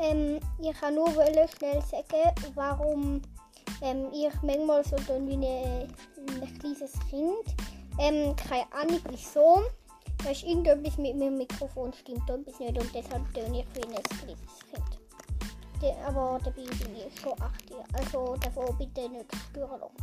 Ähm, ich kann nur schnell sagen, warum ähm, ich manchmal so tun wie ein ein kleines Kind. Ähm, keine Ahnung wieso. Da ist irgendetwas mit meinem Mikrofon stimmt etwas nicht und deshalb töne ich wie ein kleines Kind. De, aber dabei bin ich schon 8 Jahre. Also davon bitte nicht stören lassen.